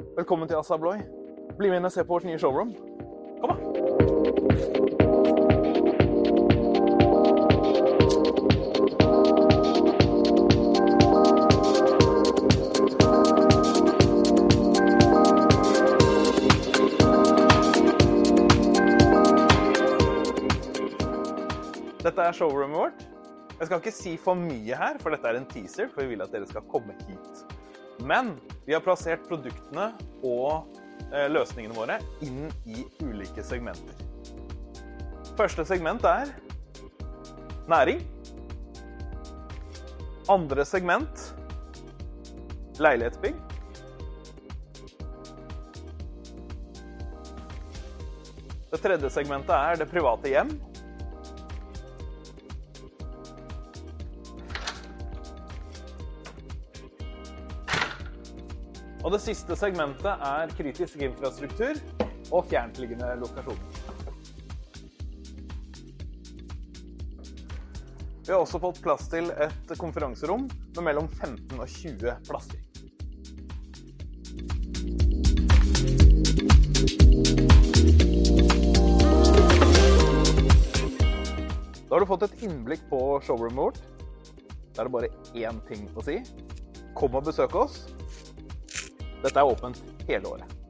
Velkommen til Assa Abloy. Bli med inn og se på vårt nye showroom. Kom, da. Dette er showroomet vårt. Jeg skal ikke si for mye her, for dette er en teaser, for vi vil at dere skal komme hit. Men vi har plassert produktene og eh, løsningene våre inn i ulike segmenter. Første segment er næring. Andre segment leilighetsbygg. Det tredje segmentet er det private hjem. Og det siste segmentet er kritisk infrastruktur og fjerntliggende lokasjoner. Vi har også fått plass til et konferanserom med mellom 15 og 20 plasser. Da har du fått et innblikk på showroomet vårt. Da er det bare én ting å si. Kom og besøk oss. Dette er åpent hele året.